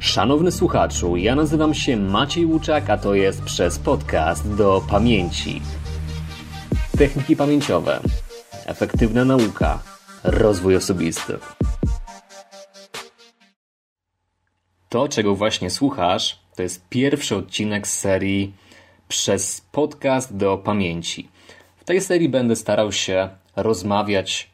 Szanowny słuchaczu, ja nazywam się Maciej Łuczak, a to jest przez podcast do pamięci. Techniki pamięciowe, efektywna nauka, rozwój osobisty. To, czego właśnie słuchasz, to jest pierwszy odcinek z serii przez podcast do pamięci. W tej serii będę starał się rozmawiać,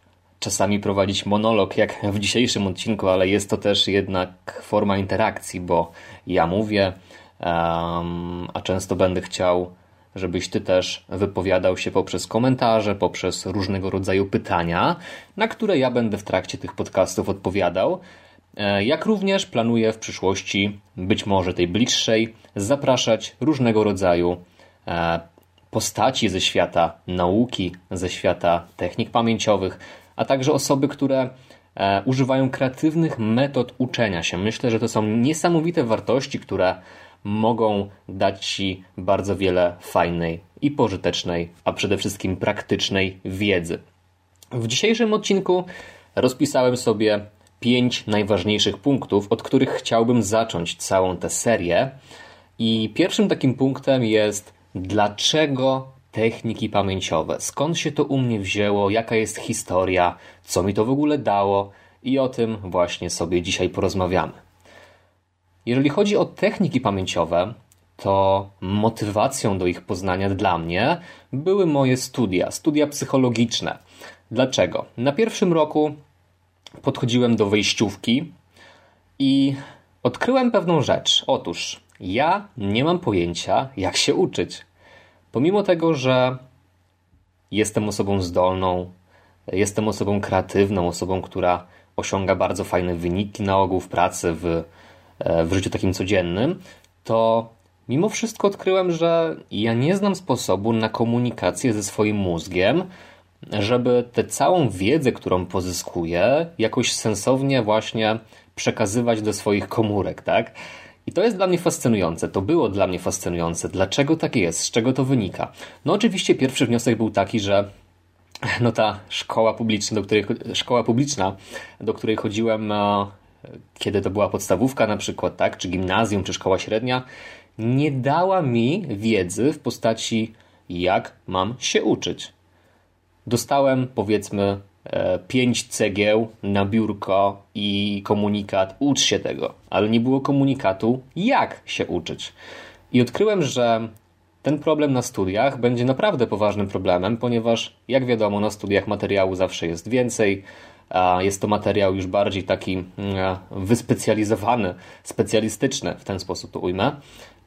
czasami prowadzić monolog, jak w dzisiejszym odcinku, ale jest to też jednak forma interakcji, bo ja mówię, um, a często będę chciał, żebyś ty też wypowiadał się poprzez komentarze, poprzez różnego rodzaju pytania, na które ja będę w trakcie tych podcastów odpowiadał. E, jak również planuję w przyszłości, być może tej bliższej, zapraszać różnego rodzaju e, postaci ze świata nauki, ze świata technik pamięciowych, a także osoby, które e, używają kreatywnych metod uczenia się. Myślę, że to są niesamowite wartości, które mogą dać Ci bardzo wiele fajnej i pożytecznej, a przede wszystkim praktycznej wiedzy. W dzisiejszym odcinku rozpisałem sobie pięć najważniejszych punktów, od których chciałbym zacząć całą tę serię. I pierwszym takim punktem jest, dlaczego techniki pamięciowe. Skąd się to u mnie wzięło, jaka jest historia, co mi to w ogóle dało i o tym właśnie sobie dzisiaj porozmawiamy. Jeżeli chodzi o techniki pamięciowe, to motywacją do ich poznania dla mnie były moje studia, studia psychologiczne. Dlaczego? Na pierwszym roku podchodziłem do wejściówki i odkryłem pewną rzecz. Otóż ja nie mam pojęcia, jak się uczyć. Pomimo tego, że jestem osobą zdolną, jestem osobą kreatywną, osobą, która osiąga bardzo fajne wyniki na ogół w pracy, w, e, w życiu takim codziennym, to mimo wszystko odkryłem, że ja nie znam sposobu na komunikację ze swoim mózgiem, żeby tę całą wiedzę, którą pozyskuję, jakoś sensownie właśnie przekazywać do swoich komórek, tak? I to jest dla mnie fascynujące, to było dla mnie fascynujące. Dlaczego tak jest? Z czego to wynika? No oczywiście pierwszy wniosek był taki, że no ta szkoła publiczna, do której, szkoła publiczna, do której chodziłem, e, kiedy to była podstawówka na przykład, tak, czy gimnazjum, czy szkoła średnia, nie dała mi wiedzy w postaci jak mam się uczyć. Dostałem powiedzmy pięć cegieł na biurko i komunikat. Ucz się tego, ale nie było komunikatu jak się uczyć. I odkryłem, że ten problem na studiach będzie naprawdę poważnym problemem, ponieważ jak wiadomo na studiach materiału zawsze jest więcej, jest to materiał już bardziej taki mm, wyspecjalizowany, specjalistyczny, w ten sposób to ujmę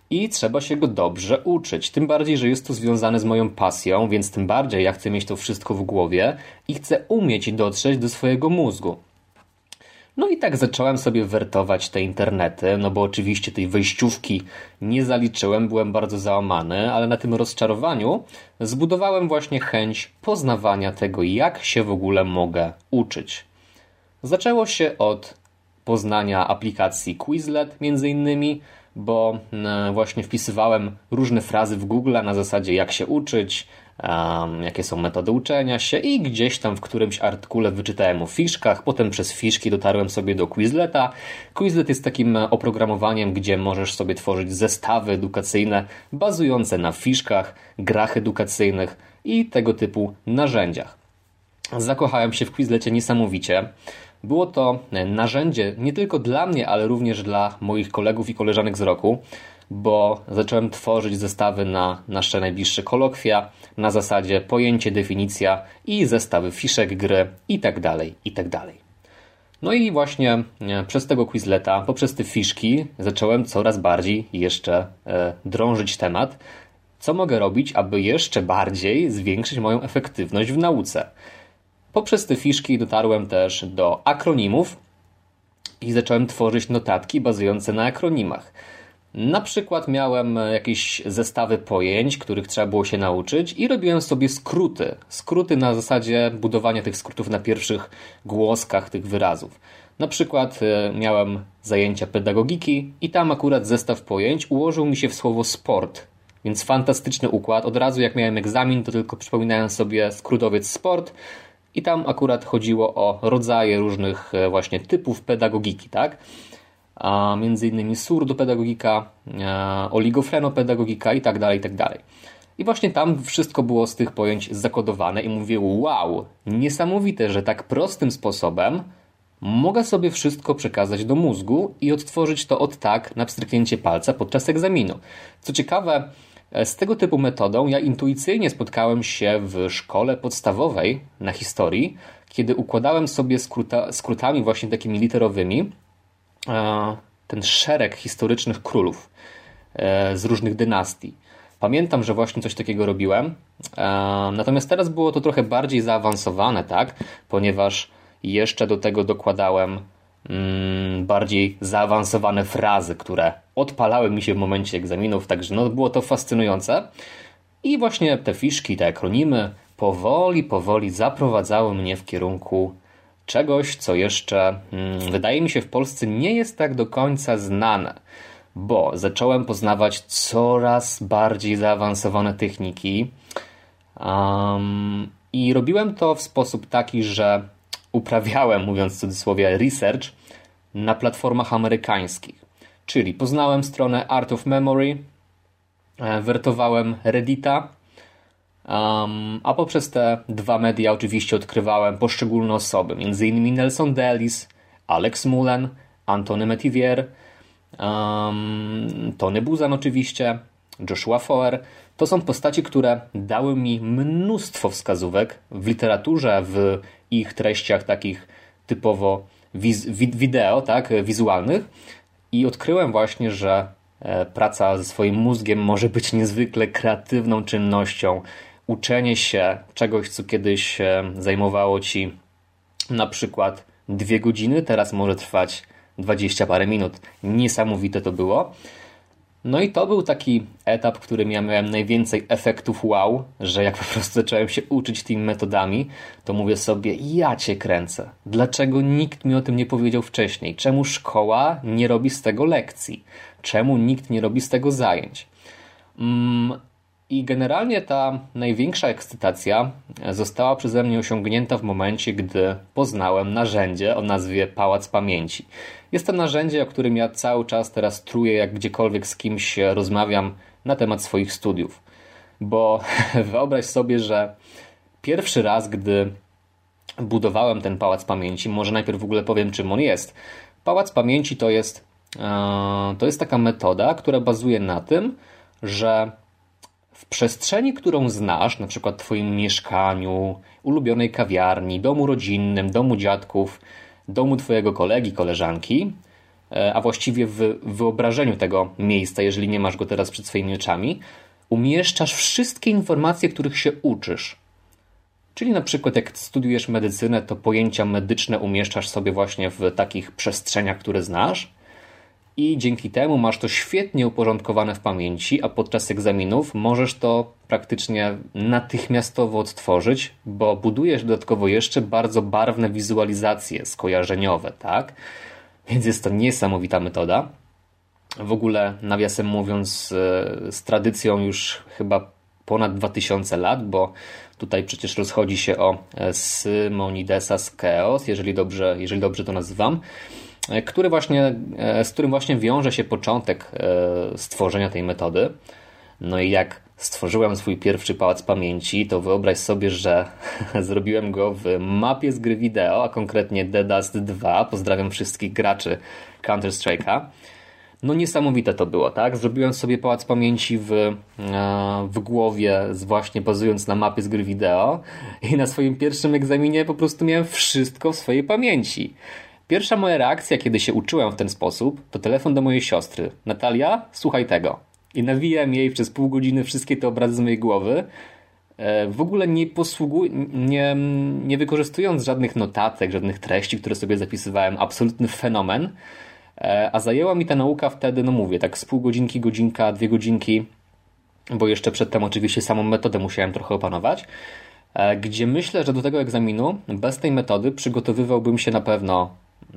i trzeba się go dobrze uczyć. Tym bardziej, że jest to związane z moją pasją, więc tym bardziej ja chcę mieć to wszystko w głowie i chcę umieć dotrzeć do swojego mózgu. No i tak zacząłem sobie wertować te internety, no bo oczywiście tej wejściówki nie zaliczyłem, byłem bardzo załamany, ale na tym rozczarowaniu zbudowałem właśnie chęć poznawania tego, jak się w ogóle mogę uczyć. Zaczęło się od poznania aplikacji Quizlet między innymi, bo e, właśnie wpisywałem różne frazy w Google na zasadzie jak się uczyć, jakie są metody uczenia się i gdzieś tam w którymś artykule wyczytałem o fiszkach, potem przez fiszki dotarłem sobie do Quizleta. Quizlet jest takim e, oprogramowaniem, gdzie możesz sobie tworzyć zestawy edukacyjne bazujące na fiszkach, grach edukacyjnych i tego typu narzędziach. Zakochałem się w Quizlecie niesamowicie. Było to narzędzie nie tylko dla mnie, ale również dla moich kolegów i koleżanek z roku, bo zacząłem tworzyć zestawy na nasze najbliższe kolokwia na zasadzie pojęcie, definicja i zestawy fiszek, gry itd. Tak itd. Tak no i właśnie e, przez tego Quizleta, poprzez te fiszki zacząłem coraz bardziej jeszcze e, drążyć temat, co mogę robić, aby jeszcze bardziej zwiększyć moją efektywność w nauce. Poprzez te fiszki dotarłem też do akronimów i zacząłem tworzyć notatki bazujące na akronimach. Na przykład miałem jakieś zestawy pojęć, których trzeba było się nauczyć i robiłem sobie skróty. Skróty na zasadzie budowania tych skrótów na pierwszych głoskach tych wyrazów. Na przykład e, miałem zajęcia pedagogiki i tam akurat zestaw pojęć ułożył mi się w słowo sport. Więc fantastyczny układ. Od razu jak miałem egzamin, to tylko przypominałem sobie skrótowiec sport, i tam akurat chodziło o rodzaje różnych e, właśnie typów pedagogiki, tak? a między innymi surdopedagogika, e, oligofrenopedagogika i tak dalej, i tak dalej. I właśnie tam wszystko było z tych pojęć zakodowane i mówię, wow, niesamowite, że tak prostym sposobem mogę sobie wszystko przekazać do mózgu i odtworzyć to od tak na pstryknięcie palca podczas egzaminu. Co ciekawe, z tego typu metodą ja intuicyjnie spotkałem się w szkole podstawowej na historii, kiedy układałem sobie skróta, skrótami właśnie takimi literowymi e, ten szereg historycznych królów e, z różnych dynastii. Pamiętam, że właśnie coś takiego robiłem. Natomiast teraz było to trochę bardziej zaawansowane, tak? Ponieważ jeszcze do tego dokładałem mm, bardziej zaawansowane frazy, które odpalały mi się w momencie egzaminów, także no, było to fascynujące. I właśnie te fiszki, te akronimy powoli, powoli zaprowadzały mnie w kierunku czegoś, co jeszcze mm, wydaje mi się w Polsce nie jest tak do końca znane, bo zacząłem poznawać coraz bardziej zaawansowane techniki um, i robiłem to w sposób taki, że uprawiałem, mówiąc w cudzysłowie, research na platformach amerykańskich. Czyli poznałem stronę Art of Memory, e, wertowałem Reddita, a poprzez te dwa media oczywiście odkrywałem poszczególne osoby, m.in. Nelson Delis, Alex Mullen, Antony Metivier, Tony Buzan oczywiście, Joshua Foer. To są postaci, które dały mi mnóstwo wskazówek w literaturze, w ich treściach takich typowo wiz, wideo, tak, wizualnych i odkryłem właśnie, że e, praca ze swoim mózgiem może być niezwykle kreatywną czynnością. Uczenie się czegoś, co kiedyś e, zajmowało ci na przykład dwie godziny, teraz może trwać dwadzieścia parę minut. Niesamowite to było. No i to był taki etap, którym ja miałem najwięcej efektów wow, że jak po prostu zacząłem się uczyć tymi metodami, to mówię sobie, ja cię kręcę. Dlaczego nikt mi o tym nie powiedział wcześniej? Czemu szkoła nie robi z tego lekcji? Czemu nikt nie robi z tego zajęć? Mm, i generalnie ta największa ekscytacja została przeze mnie osiągnięta w momencie, gdy poznałem narzędzie o nazwie Pałac Pamięci. Jest to narzędzie, o którym ja cały czas teraz truję, jak gdziekolwiek z kimś rozmawiam na temat swoich studiów. Bo wyobraź sobie, że pierwszy raz, gdy budowałem ten Pałac Pamięci, może najpierw w ogóle powiem, czym on jest. Pałac Pamięci to jest, e, to jest taka metoda, która bazuje na tym, że w przestrzeni, którą znasz, na przykład Twoim mieszkaniu, ulubionej kawiarni, domu rodzinnym, domu dziadków, domu Twojego kolegi, koleżanki, e, a właściwie w wyobrażeniu tego miejsca, jeżeli nie masz go teraz przed swoimi oczami, umieszczasz wszystkie informacje, których się uczysz. Czyli na przykład jak studiujesz medycynę, to pojęcia medyczne umieszczasz sobie właśnie w takich przestrzeniach, które znasz, i dzięki temu masz to świetnie uporządkowane w pamięci, a podczas egzaminów możesz to praktycznie natychmiastowo odtworzyć, bo budujesz dodatkowo jeszcze bardzo barwne wizualizacje skojarzeniowe, tak? Więc jest to niesamowita metoda. W ogóle, nawiasem mówiąc, e, z tradycją już chyba ponad 2000 lat, bo tutaj przecież rozchodzi się o e, Simonidesa z Keos, jeżeli dobrze, jeżeli dobrze to nazywam. E, który właśnie, e, z którym właśnie wiąże się początek e, stworzenia tej metody. No i jak stworzyłem swój pierwszy pałac pamięci, to wyobraź sobie, że zrobiłem go w mapie z gry wideo, a konkretnie The Dust 2. Pozdrawiam wszystkich graczy Counter-Strike'a. No niesamowite to było, tak? Zrobiłem sobie pałac pamięci w, w głowie, właśnie bazując na mapie z gry wideo i na swoim pierwszym egzaminie po prostu miałem wszystko w swojej pamięci. Pierwsza moja reakcja, kiedy się uczyłem w ten sposób, to telefon do mojej siostry. Natalia, słuchaj tego. I nawijam jej przez pół godziny wszystkie te obrazy z mojej głowy, e, w ogóle nie posługuj, nie, nie wykorzystując żadnych notatek, żadnych treści, które sobie zapisywałem. Absolutny fenomen. E, a zajęła mi ta nauka wtedy, no mówię, tak z pół godzinki, godzinka, dwie godzinki, bo jeszcze przedtem oczywiście samą metodę musiałem trochę opanować, e, gdzie myślę, że do tego egzaminu bez tej metody przygotowywałbym się na pewno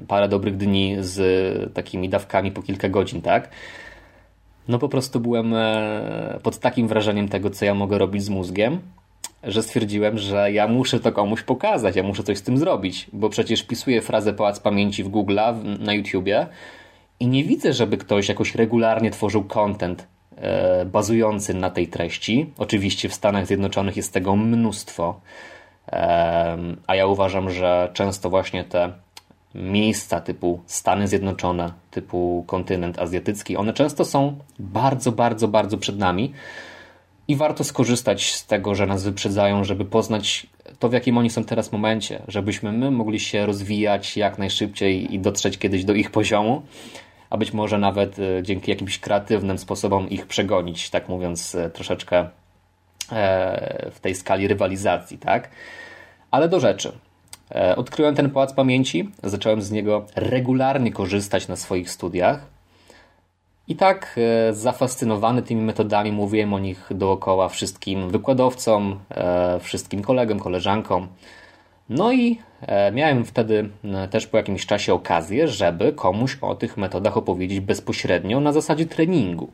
parę dobrych dni z takimi dawkami po kilka godzin, tak? No po prostu byłem e, pod takim wrażeniem tego, co ja mogę robić z mózgiem, że stwierdziłem, że ja muszę to komuś pokazać, ja muszę coś z tym zrobić, bo przecież pisuję frazę pałac pamięci w Google, na YouTubie I nie widzę, żeby ktoś jakoś regularnie tworzył content e, bazujący na tej treści. Oczywiście w Stanach Zjednoczonych jest tego mnóstwo, e, a ja uważam, że często właśnie te miejsca typu Stany Zjednoczone, typu kontynent azjatycki, one często są bardzo, bardzo, bardzo przed nami. I warto skorzystać z tego, że nas wyprzedzają, żeby poznać to, w jakim oni są teraz momencie, żebyśmy my mogli się rozwijać jak najszybciej i dotrzeć kiedyś do ich poziomu, a być może nawet e, dzięki jakimś kreatywnym sposobom ich przegonić, tak mówiąc e, troszeczkę e, w tej skali rywalizacji, tak? Ale do rzeczy. Odkryłem ten pałac pamięci, zacząłem z niego regularnie korzystać na swoich studiach. I tak zafascynowany tymi metodami mówiłem o nich dookoła wszystkim wykładowcom, wszystkim kolegom, koleżankom. No i e, miałem wtedy e, też po jakimś czasie okazję, żeby komuś o tych metodach opowiedzieć bezpośrednio na zasadzie treningu.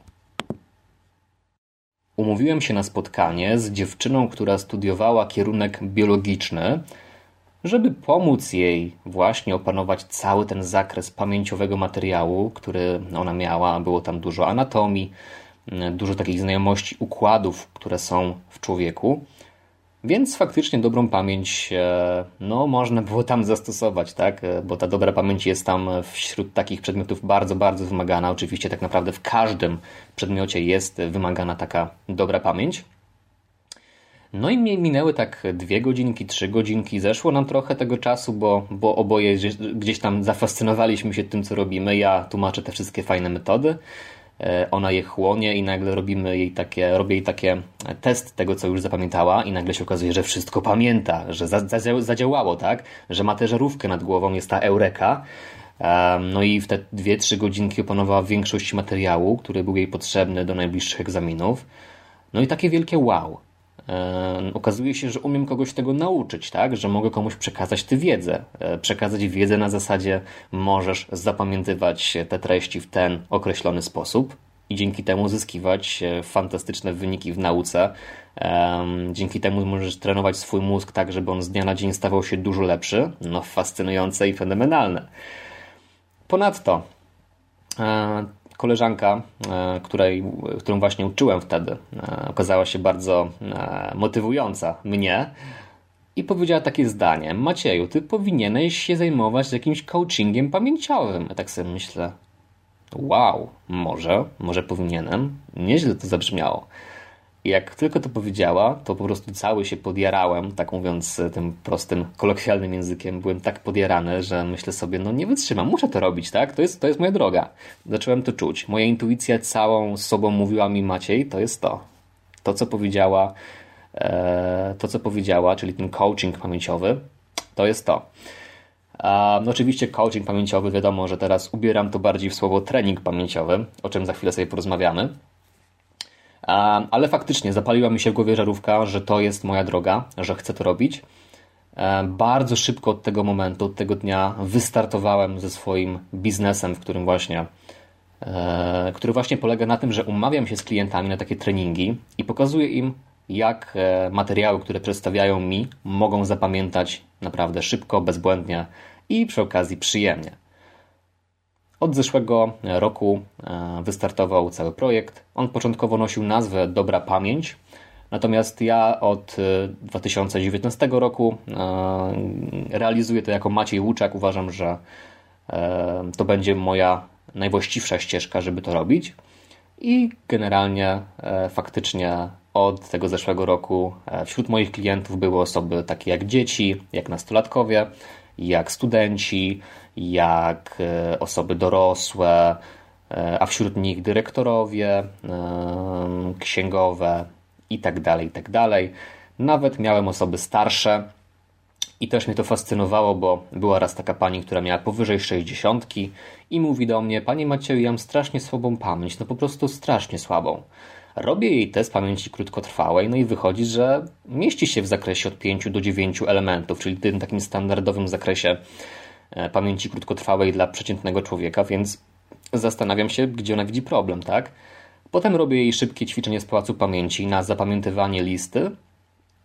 Umówiłem się na spotkanie z dziewczyną, która studiowała kierunek biologiczny, żeby pomóc jej właśnie opanować cały ten zakres pamięciowego materiału, który ona miała. Było tam dużo anatomii, dużo takich znajomości układów, które są w człowieku. Więc faktycznie dobrą pamięć e, no, można było tam zastosować, tak? E, bo ta dobra pamięć jest tam wśród takich przedmiotów bardzo, bardzo wymagana. Oczywiście tak naprawdę w każdym przedmiocie jest wymagana taka dobra pamięć. No i minęły tak dwie godzinki, trzy godzinki. Zeszło nam trochę tego czasu, bo, bo oboje gdzieś tam zafascynowaliśmy się tym, co robimy. Ja tłumaczę te wszystkie fajne metody. E, ona je chłonie i nagle robimy jej takie, robię jej takie test tego, co już zapamiętała i nagle się okazuje, że wszystko pamięta, że zadziałało, tak? Że ma tę żarówkę nad głową, jest ta eureka. No i w te dwie, trzy godzinki opanowała większość materiału, który był jej potrzebny do najbliższych egzaminów. No i takie wielkie wow. Okazuje się, że umiem kogoś tego nauczyć, tak? Że mogę komuś przekazać tę wiedzę. E, przekazać wiedzę na zasadzie możesz zapamiętywać te treści w ten określony sposób i dzięki temu uzyskiwać e, fantastyczne wyniki w nauce. Dzięki temu możesz trenować swój mózg tak, żeby on z dnia na dzień stawał się dużo lepszy. No, fascynujące i fenomenalne. Ponadto e, koleżanka, e, której, którą właśnie uczyłem wtedy, e, okazała się bardzo e, motywująca mnie i powiedziała takie zdanie: Macieju, ty powinieneś się zajmować jakimś coachingiem pamięciowym. Ja tak sobie myślę: Wow, może, może powinienem. Nieźle to zabrzmiało. Jak tylko to powiedziała, to po prostu cały się podjarałem, tak mówiąc tym prostym, kolokwialnym językiem. Byłem tak podjarany, że myślę sobie, no nie wytrzymam, muszę to robić, tak? To jest, to jest moja droga. Zacząłem to czuć. Moja intuicja całą sobą mówiła mi Maciej, to jest to. To, co powiedziała, e, to, co powiedziała, czyli ten coaching pamięciowy, to jest to. No oczywiście coaching pamięciowy, wiadomo, że teraz ubieram to bardziej w słowo trening pamięciowy, o czym za chwilę sobie porozmawiamy. Ale faktycznie zapaliła mi się w głowie żarówka, że to jest moja droga, że chcę to robić. Bardzo szybko od tego momentu, od tego dnia wystartowałem ze swoim biznesem, w którym właśnie e, który właśnie polega na tym, że umawiam się z klientami na takie treningi i pokazuję im, jak e, materiały, które przedstawiają mi, mogą zapamiętać naprawdę szybko, bezbłędnie i przy okazji przyjemnie. Od zeszłego roku e, wystartował cały projekt. On początkowo nosił nazwę Dobra Pamięć, natomiast ja od 2019 e, roku e, realizuję to jako Maciej Łuczak. Uważam, że to będzie moja najwłaściwsza ścieżka, żeby to robić. I generalnie faktycznie od tego zeszłego roku wśród moich klientów były osoby takie jak dzieci, jak nastolatkowie, jak studenci, jak e, osoby dorosłe, e, a wśród nich dyrektorowie, e, księgowe itd., tak itd. Tak Nawet miałem osoby starsze i też mnie to fascynowało, bo była raz taka pani, która miała powyżej 60 i mówi do mnie, Panie Macieju, ja mam strasznie słabą pamięć, no po prostu strasznie słabą. Robię jej test pamięci krótkotrwałej, no i wychodzi, że mieści się w zakresie od 5 do 9 elementów, czyli w tym takim standardowym zakresie pamięci krótkotrwałej dla przeciętnego człowieka, więc zastanawiam się, gdzie ona widzi problem, tak? Potem robię jej szybkie ćwiczenie z pałacu pamięci na zapamiętywanie listy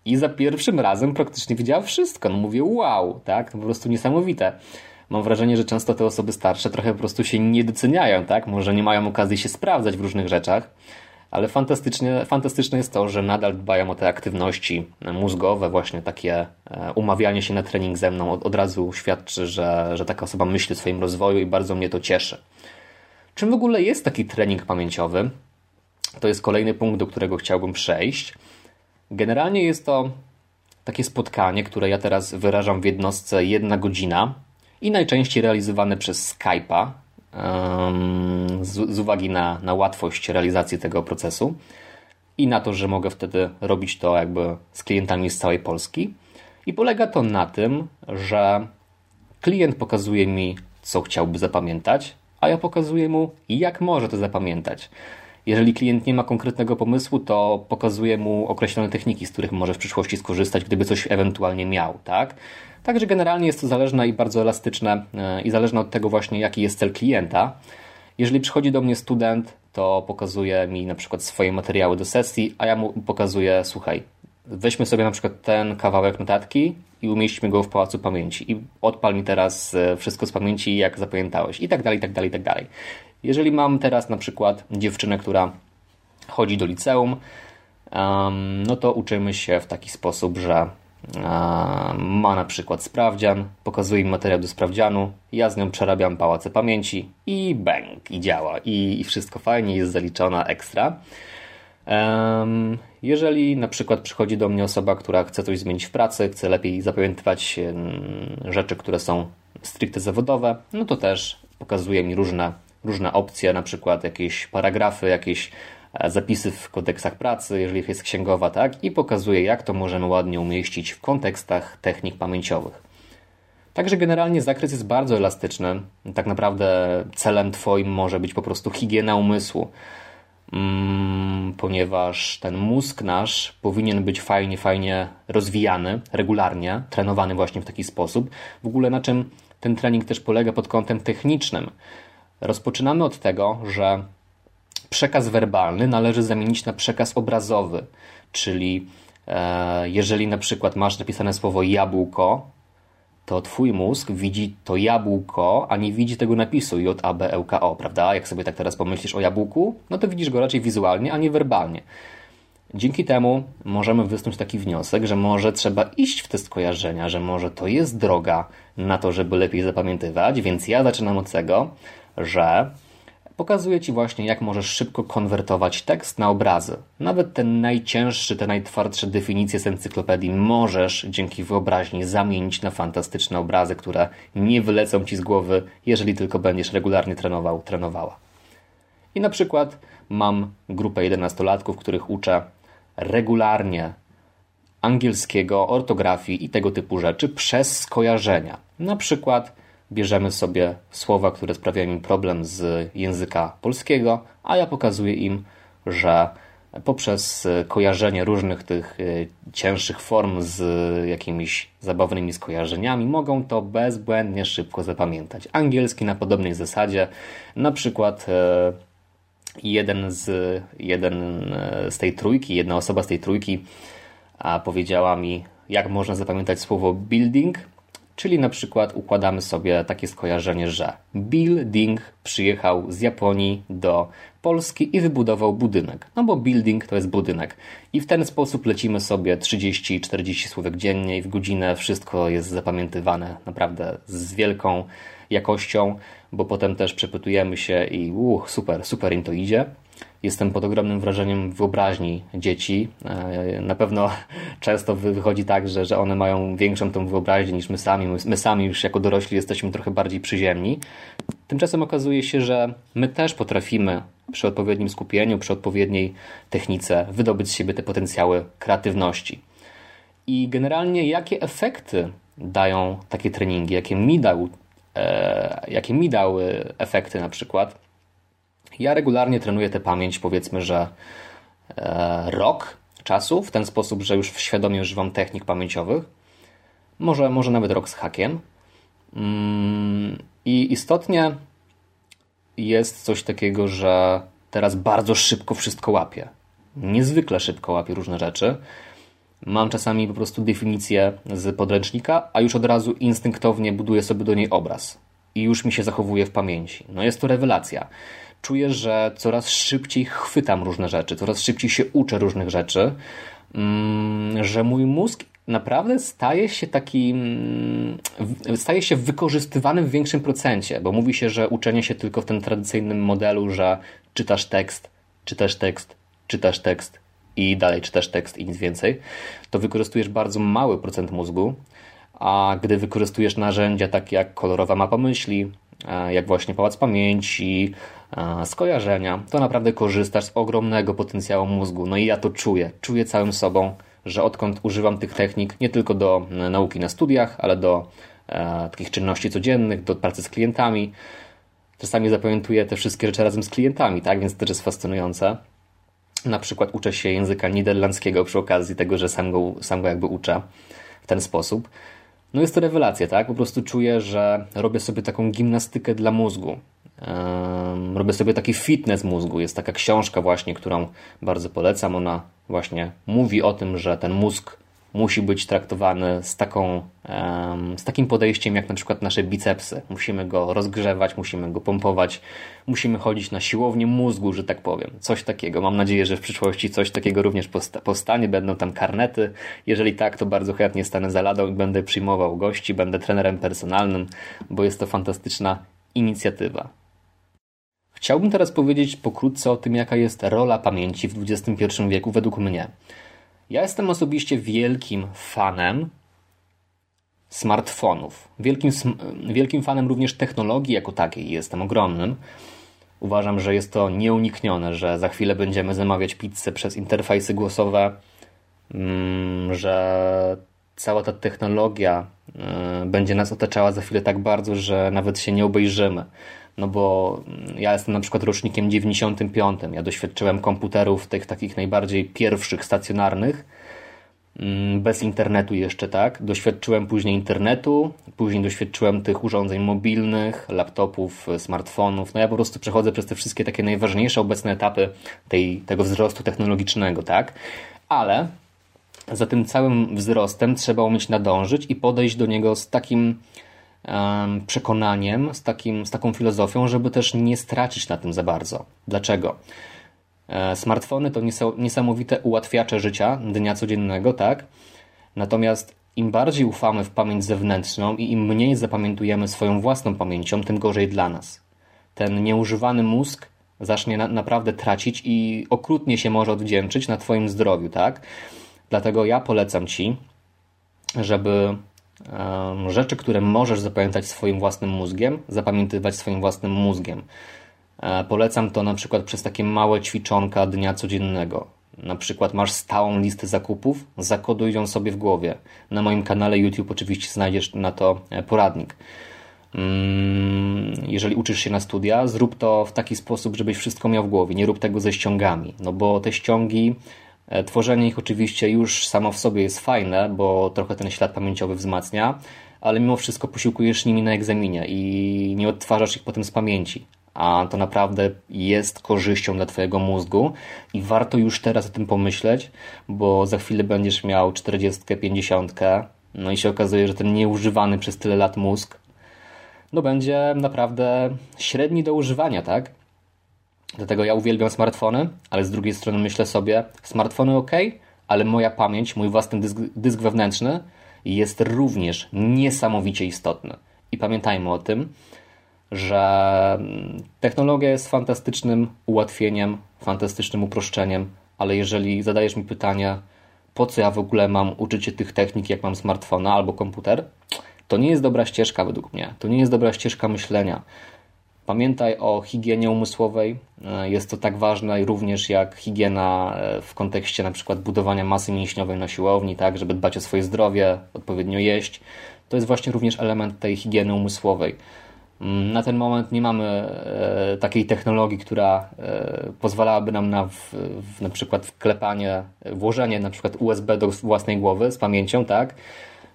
i za pierwszym razem praktycznie widziała wszystko. No mówię, wow, tak? Po prostu niesamowite. mam wrażenie, że często te osoby starsze trochę po prostu się nie doceniają, tak? Może nie mają okazji się sprawdzać w różnych rzeczach, ale fantastycznie, fantastyczne jest to, że nadal dbają o te aktywności mózgowe, właśnie takie e, umawianie się na trening ze mną od, od razu świadczy, że, że taka osoba myśli o swoim rozwoju i bardzo mnie to cieszy. Czym w ogóle jest taki trening pamięciowy? To jest kolejny punkt, do którego chciałbym przejść. Generalnie jest to takie spotkanie, które ja teraz wyrażam w jednostce jedna godzina i najczęściej realizowane przez Skype'a z, z uwagi na, na łatwość realizacji tego procesu i na to, że mogę wtedy robić to jakby z klientami z całej Polski. I polega to na tym, że klient pokazuje mi, co chciałby zapamiętać, a ja pokazuję mu, jak może to zapamiętać. Jeżeli klient nie ma konkretnego pomysłu, to pokazuję mu określone techniki, z których może w przyszłości skorzystać, gdyby coś ewentualnie miał, tak? Także generalnie jest to zależne i bardzo elastyczne e, i zależne od tego właśnie, jaki jest cel klienta. Jeżeli przychodzi do mnie student, to pokazuje mi na przykład swoje materiały do sesji, a ja mu pokazuję, słuchaj, weźmy sobie na przykład ten kawałek notatki i umieśćmy go w pałacu pamięci i odpal mi teraz e, wszystko z pamięci, jak zapamiętałeś i tak dalej, i tak dalej, i tak dalej. Jeżeli mam teraz na przykład dziewczynę, która chodzi do liceum, no to uczymy się w taki sposób, że ma na przykład sprawdzian, pokazuje mi materiał do sprawdzianu, ja z nią przerabiam pałace pamięci i bang, i działa, i, i wszystko fajnie, jest zaliczona ekstra. Jeżeli na przykład przychodzi do mnie osoba, która chce coś zmienić w pracy, chce lepiej zapamiętywać rzeczy, które są stricte zawodowe, no to też pokazuje mi różne, różne opcje, na przykład jakieś paragrafy, jakieś zapisy w kodeksach pracy, jeżeli jest księgowa, tak? I pokazuje, jak to możemy ładnie umieścić w kontekstach technik pamięciowych. Także generalnie zakres jest bardzo elastyczny. Tak naprawdę celem Twoim może być po prostu higiena umysłu. Mm, ponieważ ten mózg nasz powinien być fajnie, fajnie rozwijany, regularnie, trenowany właśnie w taki sposób. W ogóle na czym ten trening też polega pod kątem technicznym. Rozpoczynamy od tego, że przekaz werbalny należy zamienić na przekaz obrazowy, czyli e, jeżeli na przykład masz napisane słowo jabłko, to twój mózg widzi to jabłko, a nie widzi tego napisu J, A, B, L, K, O, prawda? Jak sobie tak teraz pomyślisz o jabłku, no to widzisz go raczej wizualnie, a nie werbalnie. Dzięki temu możemy wysnuć taki wniosek, że może trzeba iść w test kojarzenia, że może to jest droga na to, żeby lepiej zapamiętywać, więc ja zaczynam od tego, że pokazuje Ci właśnie, jak możesz szybko konwertować tekst na obrazy. Nawet ten najcięższy, te najtwardsze definicje z encyklopedii możesz dzięki wyobraźni zamienić na fantastyczne obrazy, które nie wylecą Ci z głowy, jeżeli tylko będziesz regularnie trenował, trenowała. I na przykład mam grupę 11-latków, których uczę regularnie angielskiego, ortografii i tego typu rzeczy przez skojarzenia. Na przykład bierzemy sobie słowa, które sprawiają im problem z języka polskiego, a ja pokazuję im, że poprzez kojarzenie różnych tych e, cięższych form z jakimiś zabawnymi skojarzeniami mogą to bezbłędnie szybko zapamiętać. Angielski na podobnej zasadzie, na przykład e, jeden z, jeden e, z tej trójki, jedna osoba z tej trójki powiedziała mi, jak można zapamiętać słowo building, Czyli na przykład układamy sobie takie skojarzenie, że building przyjechał z Japonii do Polski i wybudował budynek. No bo building to jest budynek. I w ten sposób lecimy sobie 30-40 słówek dziennie i w godzinę wszystko jest zapamiętywane naprawdę z wielką jakością, bo potem też przepytujemy się i uh, super, super im to idzie. Jestem pod ogromnym wrażeniem wyobraźni dzieci. E, na pewno często wychodzi tak, że, że one mają większą tą wyobraźnię niż my sami. My sami już jako dorośli jesteśmy trochę bardziej przyziemni. Tymczasem okazuje się, że my też potrafimy przy odpowiednim skupieniu, przy odpowiedniej technice wydobyć z siebie te potencjały kreatywności. I generalnie jakie efekty dają takie treningi, jakie mi, dał, jakie mi dały efekty na przykład, ja regularnie trenuję tę pamięć, powiedzmy, że e, rok czasu, w ten sposób, że już świadomie używam technik pamięciowych. Może, może nawet rok z hakiem. Mm, I istotnie jest coś takiego, że teraz bardzo szybko wszystko łapię. Niezwykle szybko łapię różne rzeczy. Mam czasami po prostu definicję z podręcznika, a już od razu instynktownie buduję sobie do niej obraz. I już mi się zachowuje w pamięci. No jest to rewelacja. Czuję, że coraz szybciej chwytam różne rzeczy, coraz szybciej się uczę różnych rzeczy, mm, że mój mózg naprawdę staje się taki, mm, staje się wykorzystywany w większym procencie, bo mówi się, że uczenie się tylko w tym tradycyjnym modelu, że czytasz tekst, czytasz tekst, czytasz tekst i dalej czytasz tekst i nic więcej, to wykorzystujesz bardzo mały procent mózgu, a gdy wykorzystujesz narzędzia takie jak kolorowa mapa myśli, e, jak właśnie pałac pamięci, e, skojarzenia, to naprawdę korzystasz z ogromnego potencjału mózgu. No i ja to czuję, czuję całym sobą, że odkąd używam tych technik nie tylko do e, nauki na studiach, ale do takich czynności codziennych, do pracy z klientami. Czasami zapamiętuję te wszystkie rzeczy razem z klientami, tak? Więc to też jest fascynujące. Na przykład uczę się języka niderlandzkiego przy okazji tego, że sam go, sam go jakby uczę w ten sposób. No jest to rewelacja, tak? Po prostu czuję, że robię sobie taką gimnastykę dla mózgu. Robię sobie taki fitness mózgu. Jest taka książka właśnie, którą bardzo polecam. Ona właśnie mówi o tym, że ten mózg musi być traktowany z, taką, z takim podejściem jak na przykład nasze bicepsy. Musimy go rozgrzewać, musimy go pompować, musimy chodzić na siłownię mózgu, że tak powiem. Coś takiego. Mam nadzieję, że w przyszłości coś takiego również powstanie. Będą tam karnety. Jeżeli tak, to bardzo chętnie stanę za ladą i będę przyjmował gości, będę trenerem personalnym, bo jest to fantastyczna inicjatywa. Chciałbym teraz powiedzieć pokrótce o tym, jaka jest rola pamięci w XXI wieku według mnie. Ja jestem osobiście wielkim fanem smartfonów. Wielkim, wielkim fanem również technologii jako takiej. Jestem ogromnym. Uważam, że jest to nieuniknione, że za chwilę będziemy zamawiać pizzę przez interfejsy głosowe, mm, że cała ta technologia y, będzie nas otaczała za chwilę tak bardzo, że nawet się nie obejrzymy. No bo ja jestem na przykład rocznikiem 95. Ja doświadczyłem komputerów tych takich najbardziej pierwszych, stacjonarnych, mm, bez internetu jeszcze, tak. Doświadczyłem później internetu, później doświadczyłem tych urządzeń mobilnych, laptopów, smartfonów. No ja po prostu przechodzę przez te wszystkie takie najważniejsze obecne etapy tej, tego wzrostu technologicznego, tak. Ale za tym całym wzrostem trzeba umieć nadążyć i podejść do niego z takim przekonaniem, z, takim, z taką filozofią, żeby też nie stracić na tym za bardzo. Dlaczego? E, smartfony to niesamowite ułatwiacze życia dnia codziennego, tak? Natomiast im bardziej ufamy w pamięć zewnętrzną i im mniej zapamiętujemy swoją własną pamięcią, tym gorzej dla nas. Ten nieużywany mózg zacznie na, naprawdę tracić i okrutnie się może odwdzięczyć na Twoim zdrowiu, tak? Dlatego ja polecam Ci, żeby rzeczy, które możesz zapamiętać swoim własnym mózgiem, zapamiętywać swoim własnym mózgiem. E, polecam to na przykład przez takie małe ćwiczonka dnia codziennego. Na przykład masz stałą listę zakupów, zakoduj ją sobie w głowie. Na moim kanale YouTube oczywiście znajdziesz na to e, poradnik. Mm, jeżeli uczysz się na studia, zrób to w taki sposób, żebyś wszystko miał w głowie. Nie rób tego ze ściągami, no bo te ściągi tworzenie ich oczywiście już samo w sobie jest fajne, bo trochę ten ślad pamięciowy wzmacnia, ale mimo wszystko posiłkujesz nimi na egzaminie i nie odtwarzasz ich potem z pamięci. A to naprawdę jest korzyścią dla Twojego mózgu i warto już teraz o tym pomyśleć, bo za chwilę będziesz miał 40, 50, no i się okazuje, że ten nieużywany przez tyle lat mózg no będzie naprawdę średni do używania, tak? Dlatego ja uwielbiam smartfony, ale z drugiej strony myślę sobie, smartfony ok, ale moja pamięć, mój własny dysk, dysk wewnętrzny jest również niesamowicie istotny. I pamiętajmy o tym, że technologia jest fantastycznym ułatwieniem, fantastycznym uproszczeniem, ale jeżeli zadajesz mi pytanie, po co ja w ogóle mam uczyć się tych technik, jak mam smartfona albo komputer, to nie jest dobra ścieżka według mnie. To nie jest dobra ścieżka myślenia. Pamiętaj o higienie umysłowej. E, jest to tak ważne również jak higiena e, w kontekście na przykład budowania masy mięśniowej na siłowni, tak, żeby dbać o swoje zdrowie, odpowiednio jeść. To jest właśnie również element tej higieny umysłowej. Mm, na ten moment nie mamy e, takiej technologii, która pozwalałaby nam na, w, na przykład wklepanie, włożenie na przykład USB do własnej głowy z pamięcią, tak?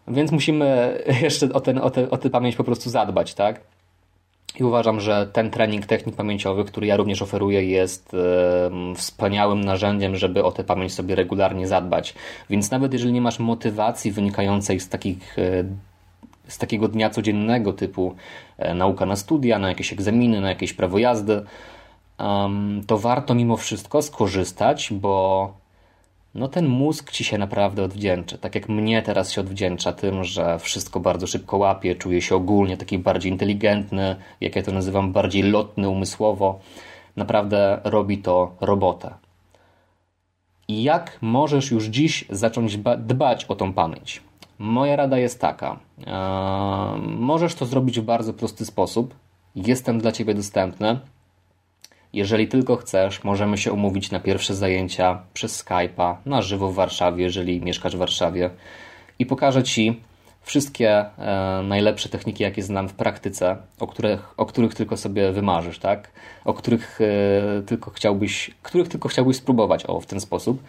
Więc musimy jeszcze o, ten, o, te, o tę pamięć po prostu zadbać, tak? I uważam, że ten trening technik pamięciowych, który ja również oferuję, jest wspaniałym narzędziem, żeby o tę pamięć sobie regularnie zadbać. Więc nawet jeżeli nie masz motywacji wynikającej z takich e, z takiego dnia codziennego typu e, nauka na studia, na jakieś egzaminy, na jakieś prawo jazdy, to warto mimo wszystko skorzystać, bo no ten mózg ci się naprawdę odwdzięczy. Tak jak mnie teraz się odwdzięcza tym, że wszystko bardzo szybko łapie, czuję się ogólnie taki bardziej inteligentny, jak ja to nazywam, bardziej lotny umysłowo. Naprawdę robi to robotę. I jak możesz już dziś zacząć dbać o tą pamięć? Moja rada jest taka. możesz to zrobić w bardzo prosty sposób. Jestem dla Ciebie dostępny. Jeżeli tylko chcesz, możemy się umówić na pierwsze zajęcia przez Skype'a na żywo w Warszawie, jeżeli mieszkasz w Warszawie i pokażę Ci wszystkie e, najlepsze techniki, jakie znam w praktyce, o których, o których tylko sobie wymarzysz, tak? O których e, tylko chciałbyś, których tylko chciałbyś spróbować o, w ten sposób.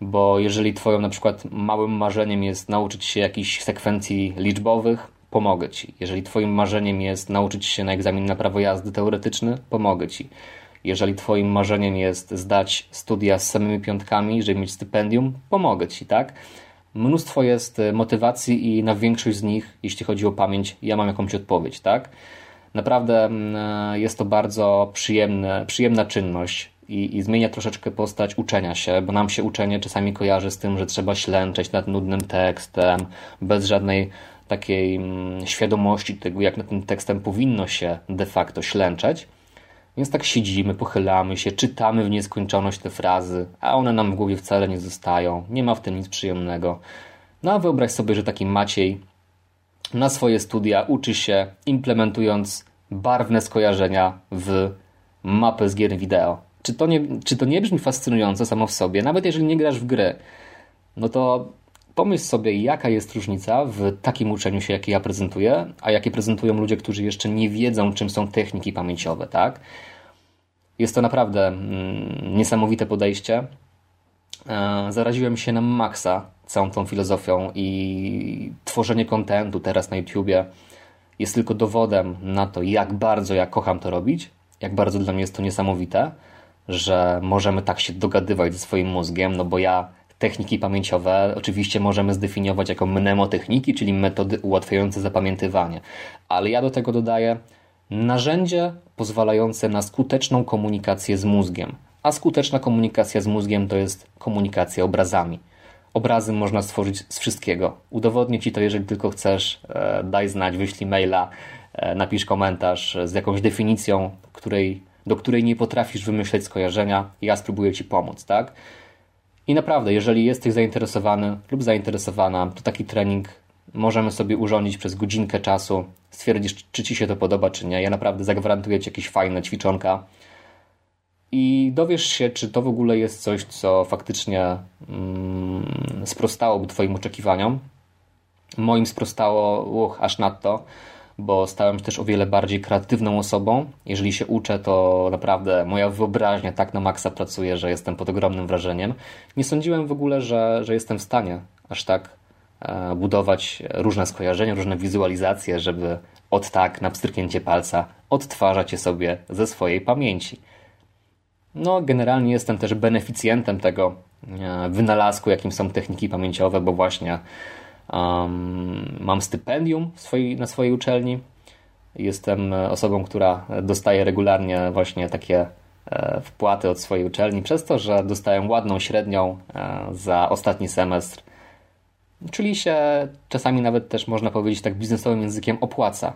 Bo jeżeli Twoją na przykład małym marzeniem jest nauczyć się jakichś sekwencji liczbowych, pomogę Ci. Jeżeli Twoim marzeniem jest nauczyć się na egzamin na prawo jazdy teoretyczny, pomogę Ci. Jeżeli Twoim marzeniem jest zdać studia z samymi piątkami, żeby mieć stypendium, pomogę Ci, tak? Mnóstwo jest e, motywacji i na większość z nich, jeśli chodzi o pamięć, ja mam jakąś odpowiedź, tak? Naprawdę mm, e, jest to bardzo przyjemne, przyjemna czynność i, i zmienia troszeczkę postać uczenia się, bo nam się uczenie czasami kojarzy z tym, że trzeba ślęczeć nad nudnym tekstem, bez żadnej takiej mm, świadomości tego, jak nad tym tekstem powinno się de facto ślęczeć. Więc tak siedzimy, pochylamy się, czytamy w nieskończoność te frazy, a one nam w głowie wcale nie zostają. Nie ma w tym nic przyjemnego. No a wyobraź sobie, że taki Maciej na swoje studia uczy się implementując barwne skojarzenia w mapę z gier wideo. Czy to, nie, czy to nie brzmi fascynująco samo w sobie? Nawet jeżeli nie grasz w gry, no to pomyśl sobie, jaka jest różnica w takim uczeniu się, jakie ja prezentuję, a jakie prezentują ludzie, którzy jeszcze nie wiedzą, czym są techniki pamięciowe, tak? Jest to naprawdę mm, niesamowite podejście. E, zaraziłem się na maksa całą tą filozofią i tworzenie kontentu teraz na YouTubie jest tylko dowodem na to, jak bardzo ja kocham to robić, jak bardzo dla mnie jest to niesamowite, że możemy tak się dogadywać ze swoim mózgiem, no bo ja Techniki pamięciowe oczywiście możemy zdefiniować jako mnemotechniki, czyli metody ułatwiające zapamiętywanie, ale ja do tego dodaję narzędzie pozwalające na skuteczną komunikację z mózgiem. A skuteczna komunikacja z mózgiem to jest komunikacja obrazami. Obrazy można stworzyć z wszystkiego. Udowodnię Ci to, jeżeli tylko chcesz. E, daj znać, wyślij maila, e, napisz komentarz z jakąś definicją, której, do której nie potrafisz wymyśleć skojarzenia. Ja spróbuję Ci pomóc, tak? I naprawdę, jeżeli jesteś zainteresowany lub zainteresowana, to taki trening możemy sobie urządzić przez godzinkę czasu. Stwierdzisz, czy Ci się to podoba, czy nie. Ja naprawdę zagwarantuję Ci jakieś fajne ćwiczonka. I dowiesz się, czy to w ogóle jest coś, co faktycznie mm, sprostałoby Twoim oczekiwaniom. Moim sprostało uch, aż nadto bo stałem się też o wiele bardziej kreatywną osobą. Jeżeli się uczę, to naprawdę moja wyobraźnia tak na maksa pracuje, że jestem pod ogromnym wrażeniem. Nie sądziłem w ogóle, że, że jestem w stanie aż tak e, budować różne skojarzenia, różne wizualizacje, żeby od tak na pstryknięcie palca odtwarzać je sobie ze swojej pamięci. No, generalnie jestem też beneficjentem tego e, wynalazku, jakim są techniki pamięciowe, bo właśnie Um, mam stypendium swojej, na swojej uczelni. Jestem osobą, która dostaje regularnie właśnie takie e, wpłaty od swojej uczelni, przez to, że dostaję ładną średnią e, za ostatni semestr. Czyli się czasami nawet też można powiedzieć tak biznesowym językiem opłaca.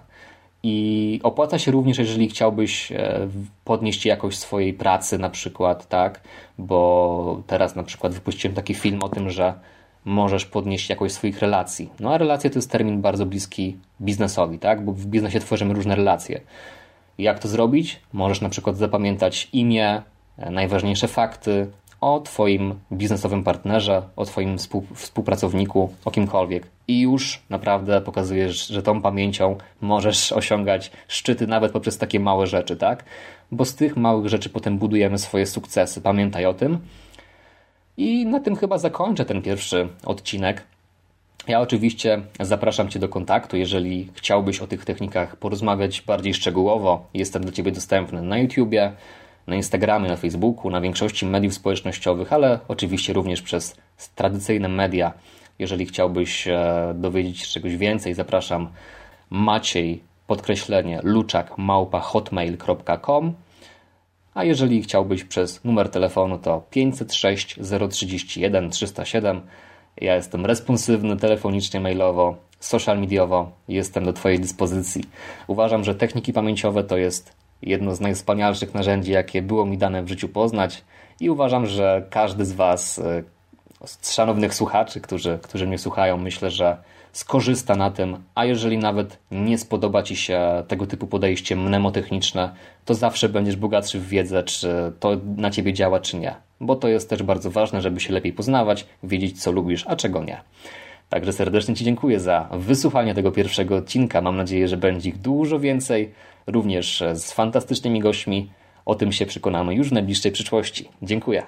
I opłaca się również, jeżeli chciałbyś e, podnieść jakość swojej pracy, na przykład, tak? Bo teraz na przykład wypuściłem taki film o tym, że możesz podnieść jakość swoich relacji. No a relacje to jest termin bardzo bliski biznesowi, tak? Bo w biznesie tworzymy różne relacje. Jak to zrobić? Możesz na przykład zapamiętać imię, e, najważniejsze fakty o Twoim biznesowym partnerze, o Twoim współpracowniku, o kimkolwiek. I już naprawdę pokazujesz, że tą pamięcią możesz osiągać szczyty nawet poprzez takie małe rzeczy, tak? Bo z tych małych rzeczy potem budujemy swoje sukcesy. Pamiętaj o tym. I na tym chyba zakończę ten pierwszy odcinek. Ja oczywiście zapraszam Cię do kontaktu, jeżeli chciałbyś o tych technikach porozmawiać bardziej szczegółowo. Jestem dla Ciebie dostępny na YouTubie, na Instagramie, na Facebooku, na większości mediów społecznościowych, ale oczywiście również przez tradycyjne media. Jeżeli chciałbyś e, dowiedzieć się czegoś więcej, zapraszam Maciej podkreślenie luczak małpa hotmail.com a jeżeli chciałbyś przez numer telefonu to 506 031 307 ja jestem responsywny telefonicznie, mailowo, social mediowo. Jestem do Twojej dyspozycji. Uważam, że techniki pamięciowe to jest jedno z najwspanialszych narzędzi, jakie było mi dane w życiu poznać i uważam, że każdy z Was, e, z szanownych słuchaczy, którzy, którzy mnie słuchają, myślę, że skorzysta na tym, a jeżeli nawet nie spodoba Ci się tego typu podejście mnemotechniczne, to zawsze będziesz bogatszy w wiedzę, czy to na Ciebie działa, czy nie. Bo to jest też bardzo ważne, żeby się lepiej poznawać, wiedzieć, co lubisz, a czego nie. Także serdecznie Ci dziękuję za wysłuchanie tego pierwszego odcinka. Mam nadzieję, że będzie ich dużo więcej, również z fantastycznymi gośćmi. O tym się przekonamy już w najbliższej przyszłości. Dziękuję.